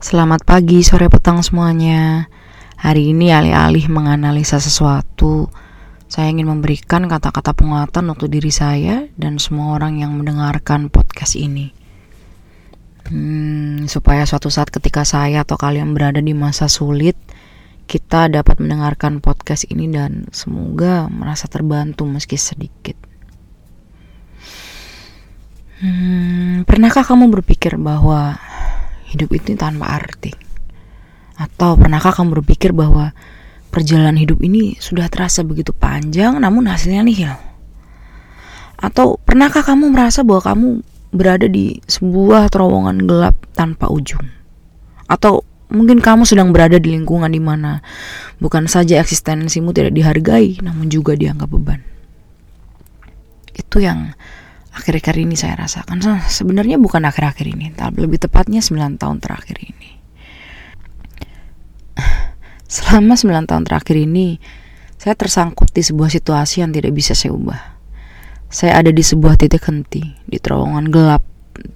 Selamat pagi, sore, petang semuanya. Hari ini alih-alih menganalisa sesuatu, saya ingin memberikan kata-kata penguatan untuk diri saya dan semua orang yang mendengarkan podcast ini. Hmm, supaya suatu saat ketika saya atau kalian berada di masa sulit, kita dapat mendengarkan podcast ini dan semoga merasa terbantu meski sedikit. Hmm, pernahkah kamu berpikir bahwa hidup itu tanpa arti? Atau pernahkah kamu berpikir bahwa perjalanan hidup ini sudah terasa begitu panjang namun hasilnya nihil? Atau pernahkah kamu merasa bahwa kamu berada di sebuah terowongan gelap tanpa ujung? Atau mungkin kamu sedang berada di lingkungan di mana bukan saja eksistensimu tidak dihargai namun juga dianggap beban? Itu yang akhir-akhir ini saya rasakan. Sebenarnya bukan akhir-akhir ini tapi lebih tepatnya 9 tahun terakhir ini. Selama 9 tahun terakhir ini saya tersangkut di sebuah situasi yang tidak bisa saya ubah. Saya ada di sebuah titik henti di terowongan gelap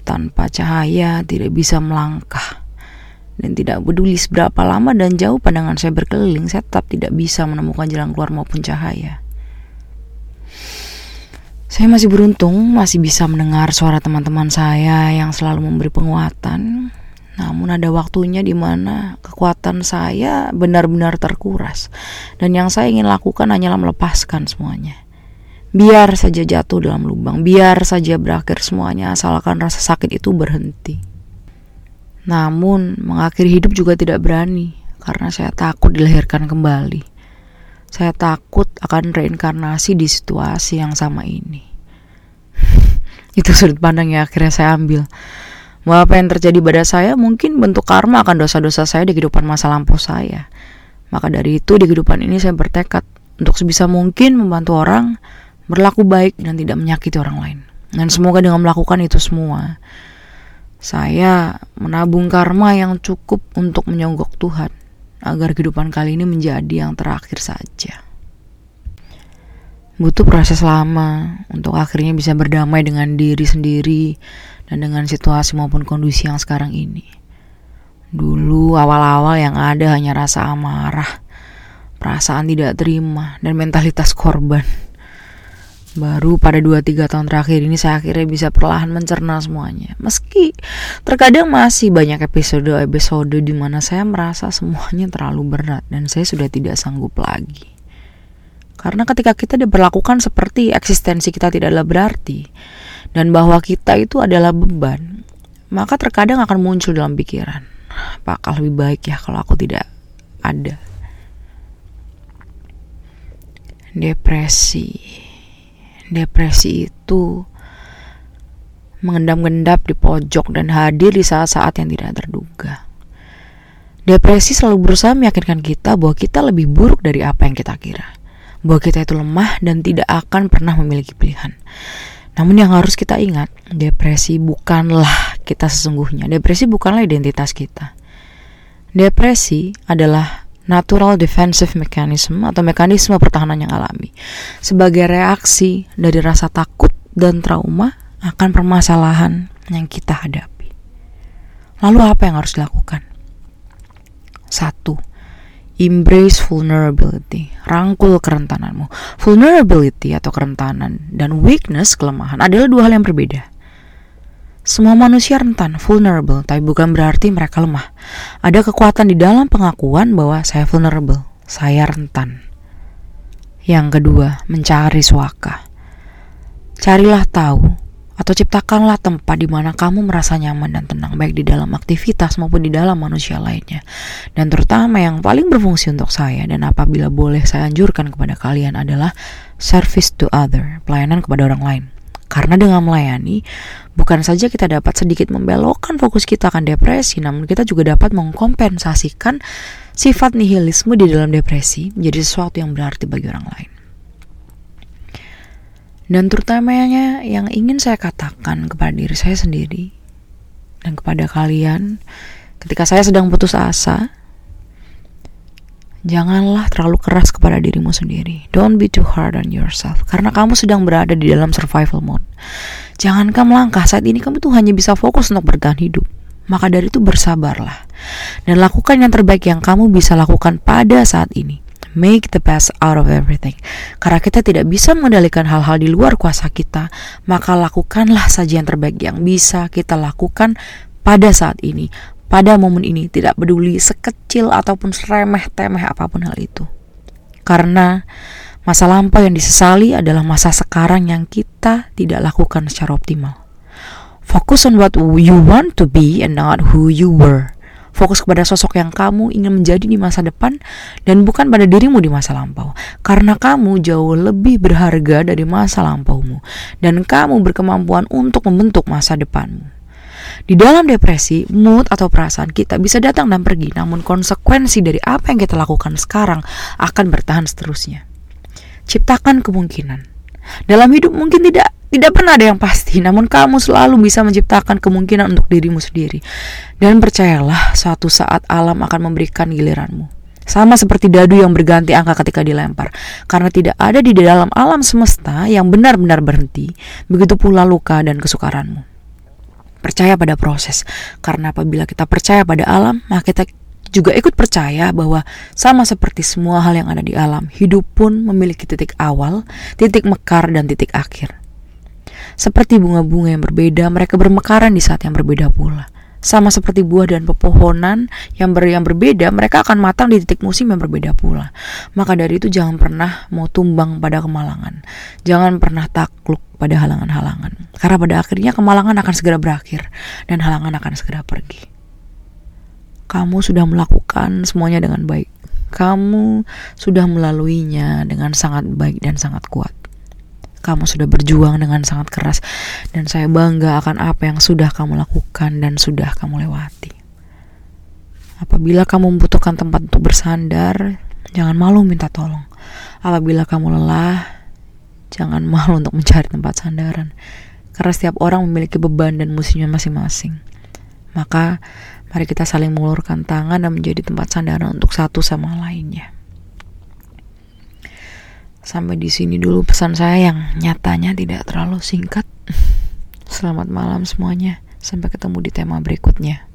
tanpa cahaya tidak bisa melangkah dan tidak peduli seberapa lama dan jauh pandangan saya berkeliling saya tetap tidak bisa menemukan jalan keluar maupun cahaya saya masih beruntung masih bisa mendengar suara teman-teman saya yang selalu memberi penguatan. Namun ada waktunya di mana kekuatan saya benar-benar terkuras dan yang saya ingin lakukan hanyalah melepaskan semuanya. Biar saja jatuh dalam lubang, biar saja berakhir semuanya asalkan rasa sakit itu berhenti. Namun mengakhiri hidup juga tidak berani karena saya takut dilahirkan kembali. Saya takut akan reinkarnasi di situasi yang sama ini. Itu sudut pandang yang akhirnya saya ambil. Mau apa yang terjadi pada saya mungkin bentuk karma akan dosa-dosa saya di kehidupan masa lampau saya. Maka dari itu di kehidupan ini saya bertekad untuk sebisa mungkin membantu orang berlaku baik dan tidak menyakiti orang lain. Dan semoga dengan melakukan itu semua, saya menabung karma yang cukup untuk menyogok Tuhan agar kehidupan kali ini menjadi yang terakhir saja. Butuh proses lama untuk akhirnya bisa berdamai dengan diri sendiri dan dengan situasi maupun kondisi yang sekarang ini. Dulu awal-awal yang ada hanya rasa amarah, perasaan tidak terima, dan mentalitas korban. Baru pada 2-3 tahun terakhir ini saya akhirnya bisa perlahan mencerna semuanya. Meski terkadang masih banyak episode-episode di mana saya merasa semuanya terlalu berat dan saya sudah tidak sanggup lagi. Karena ketika kita diperlakukan seperti eksistensi kita tidak adalah berarti dan bahwa kita itu adalah beban, maka terkadang akan muncul dalam pikiran, apakah lebih baik ya kalau aku tidak ada. Depresi depresi itu mengendap-endap di pojok dan hadir di saat-saat yang tidak terduga. Depresi selalu berusaha meyakinkan kita bahwa kita lebih buruk dari apa yang kita kira. Bahwa kita itu lemah dan tidak akan pernah memiliki pilihan. Namun yang harus kita ingat, depresi bukanlah kita sesungguhnya. Depresi bukanlah identitas kita. Depresi adalah natural defensive mechanism atau mekanisme pertahanan yang alami sebagai reaksi dari rasa takut dan trauma akan permasalahan yang kita hadapi. Lalu apa yang harus dilakukan? Satu, embrace vulnerability, rangkul kerentananmu. Vulnerability atau kerentanan dan weakness, kelemahan adalah dua hal yang berbeda. Semua manusia rentan, vulnerable, tapi bukan berarti mereka lemah. Ada kekuatan di dalam pengakuan bahwa saya vulnerable, saya rentan. Yang kedua, mencari suaka. Carilah tahu atau ciptakanlah tempat di mana kamu merasa nyaman dan tenang, baik di dalam aktivitas maupun di dalam manusia lainnya. Dan terutama yang paling berfungsi untuk saya dan apabila boleh saya anjurkan kepada kalian adalah service to other, pelayanan kepada orang lain. Karena dengan melayani, bukan saja kita dapat sedikit membelokkan fokus kita akan depresi, namun kita juga dapat mengkompensasikan sifat nihilisme di dalam depresi menjadi sesuatu yang berarti bagi orang lain. Dan terutamanya yang ingin saya katakan kepada diri saya sendiri dan kepada kalian ketika saya sedang putus asa, Janganlah terlalu keras kepada dirimu sendiri. Don't be too hard on yourself. Karena kamu sedang berada di dalam survival mode. Jangankan melangkah saat ini kamu tuh hanya bisa fokus untuk bertahan hidup. Maka dari itu bersabarlah dan lakukan yang terbaik yang kamu bisa lakukan pada saat ini. Make the best out of everything. Karena kita tidak bisa mengendalikan hal-hal di luar kuasa kita, maka lakukanlah saja yang terbaik yang bisa kita lakukan pada saat ini, pada momen ini, tidak peduli sekecil ataupun seremeh-temeh apa pun hal itu. Karena masa lampau yang disesali adalah masa sekarang yang kita tidak lakukan secara optimal. Fokus on what you want to be and not who you were. Fokus kepada sosok yang kamu ingin menjadi di masa depan dan bukan pada dirimu di masa lampau. Karena kamu jauh lebih berharga dari masa lampaumu dan kamu berkemampuan untuk membentuk masa depanmu. Di dalam depresi, mood atau perasaan kita bisa datang dan pergi, namun konsekuensi dari apa yang kita lakukan sekarang akan bertahan seterusnya. Ciptakan kemungkinan. Dalam hidup mungkin tidak tidak pernah ada yang pasti, namun kamu selalu bisa menciptakan kemungkinan untuk dirimu sendiri. Dan percayalah, suatu saat alam akan memberikan giliranmu. Sama seperti dadu yang berganti angka ketika dilempar. Karena tidak ada di dalam alam semesta yang benar-benar berhenti, begitu pula luka dan kesukaranmu. Percaya pada proses, karena apabila kita percaya pada alam, maka kita juga ikut percaya bahwa sama seperti semua hal yang ada di alam, hidup pun memiliki titik awal, titik mekar, dan titik akhir. Seperti bunga-bunga yang berbeda, mereka bermekaran di saat yang berbeda pula. Sama seperti buah dan pepohonan yang ber yang berbeda, mereka akan matang di titik musim yang berbeda pula. Maka dari itu jangan pernah mau tumbang pada kemalangan. Jangan pernah takluk pada halangan-halangan. Karena pada akhirnya kemalangan akan segera berakhir dan halangan akan segera pergi. Kamu sudah melakukan semuanya dengan baik. Kamu sudah melaluinya dengan sangat baik dan sangat kuat. Kamu sudah berjuang dengan sangat keras dan saya bangga akan apa yang sudah kamu lakukan dan sudah kamu lewati. Apabila kamu membutuhkan tempat untuk bersandar, jangan malu minta tolong. Apabila kamu lelah, jangan malu untuk mencari tempat sandaran. Karena setiap orang memiliki beban dan musimnya masing-masing. Maka mari kita saling mengulurkan tangan dan menjadi tempat sandaran untuk satu sama lainnya. Sampai di sini dulu pesan saya yang nyatanya tidak terlalu singkat. Selamat malam semuanya. Sampai ketemu di tema berikutnya.